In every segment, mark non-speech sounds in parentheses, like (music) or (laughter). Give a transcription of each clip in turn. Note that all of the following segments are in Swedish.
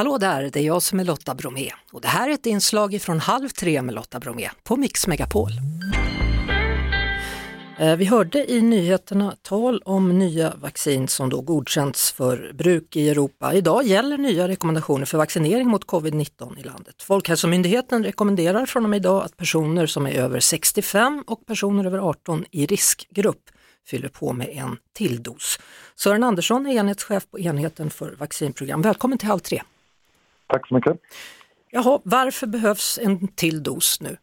Hallå där, det är jag som är Lotta Bromé och det här är ett inslag från Halv tre med Lotta Bromé på Mix Megapol. Eh, vi hörde i nyheterna tal om nya vaccin som då godkänts för bruk i Europa. Idag gäller nya rekommendationer för vaccinering mot covid-19 i landet. Folkhälsomyndigheten rekommenderar från och med idag att personer som är över 65 och personer över 18 i riskgrupp fyller på med en till dos. Sören Andersson är enhetschef på enheten för vaccinprogram. Välkommen till Halv tre. Tack så mycket. Jaha, varför behövs en till dos nu?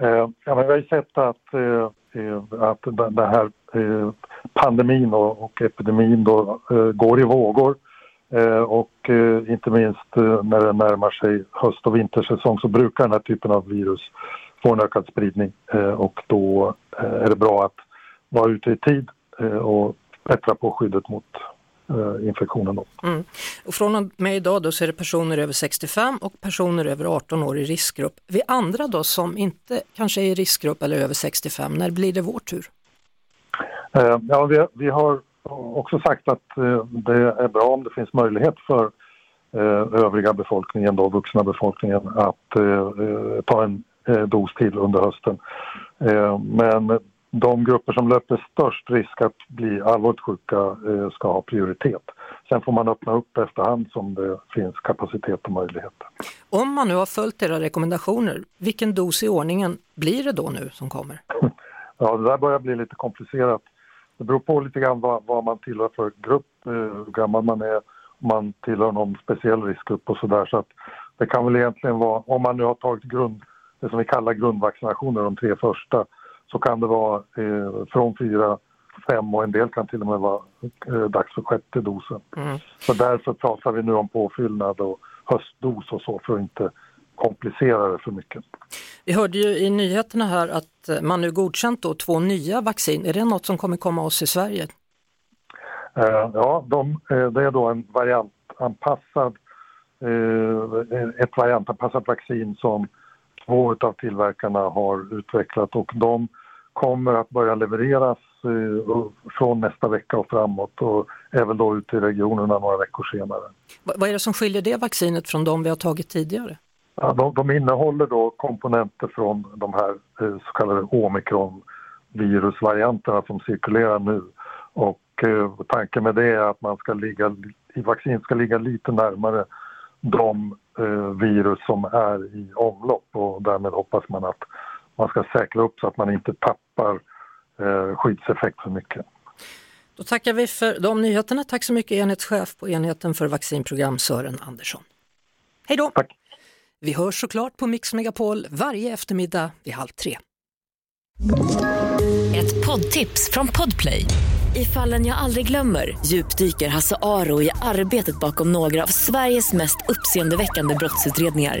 Eh, ja, men vi har ju sett att, eh, eh att den här eh, pandemin och, och epidemin då, eh, går i vågor. Eh, och inte minst när det närmar sig höst och vintersäsong så brukar den här typen av virus få en ökad spridning och då är det bra att vara ute i tid och bättra på skyddet mot infektionen. Då. Mm. Och från och med idag då så är det personer över 65 och personer över 18 år i riskgrupp. Vi andra då som inte kanske är i riskgrupp eller över 65, när blir det vår tur? Eh, ja, vi, vi har också sagt att eh, det är bra om det finns möjlighet för eh, övriga befolkningen, då, vuxna befolkningen, att eh, eh, ta en dos till under hösten. men de grupper som löper störst risk att bli allvarligt sjuka eh, ska ha prioritet. Sen får man öppna upp efterhand som det finns kapacitet och möjligheter. Om man nu har följt era rekommendationer, vilken dos i ordningen blir det då nu som kommer? (laughs) Ja, det där börjar bli lite komplicerat. Det beror på lite grann vad, vad man tillhör för grupp, eh, hur gammal man är, om man tillhör någon speciell riskgrupp och sådär. Så att det kan väl egentligen vara, om man nu har tagit grund, det som vi kallar grundvaccinationer, de tre första, så kan det vara eh, från fyra, fem och en del kan till och med vara eh, dags för sjätte dosen. Mm. Så därför pratar vi nu om påfyllnad och höstdos och så för att inte komplicera det för mycket. Vi hörde ju i nyheterna här att eh, man nu godkänt då två nya vaccin. Är det något som kommer komma oss i Sverige? Uh, ja, de, uh, det är då en variantanpassad, uh, ett variantanpassat vaccin som två av tillverkarna har utvecklat och de kommer att börja levereras eh, från nästa vecka och framåt och även då ut till regionerna några veckor senare. Vad är det som skiljer det vaccinet från de vi har tagit tidigare? Ja, de, de innehåller då komponenter från de här eh, så kallade omikronvirusvarianterna som cirkulerar nu. Och eh, tanken med det är att man ska ligga, i vaccin ska ligga lite närmare de eh, virus som är i omlopp och därmed hoppas man att man ska säkra upp så att man inte tappar eh, skyddseffekt för mycket. Då tackar vi för de nyheterna. Tack så mycket enhetschef på enheten för vaccinprogram Sören Andersson. Hej då! Tack. Vi hörs såklart på Mix Megapol varje eftermiddag vid halv tre. Ett poddtips från Podplay. I fallen jag aldrig glömmer djupdyker Hasse Aro i arbetet bakom några av Sveriges mest uppseendeväckande brottsutredningar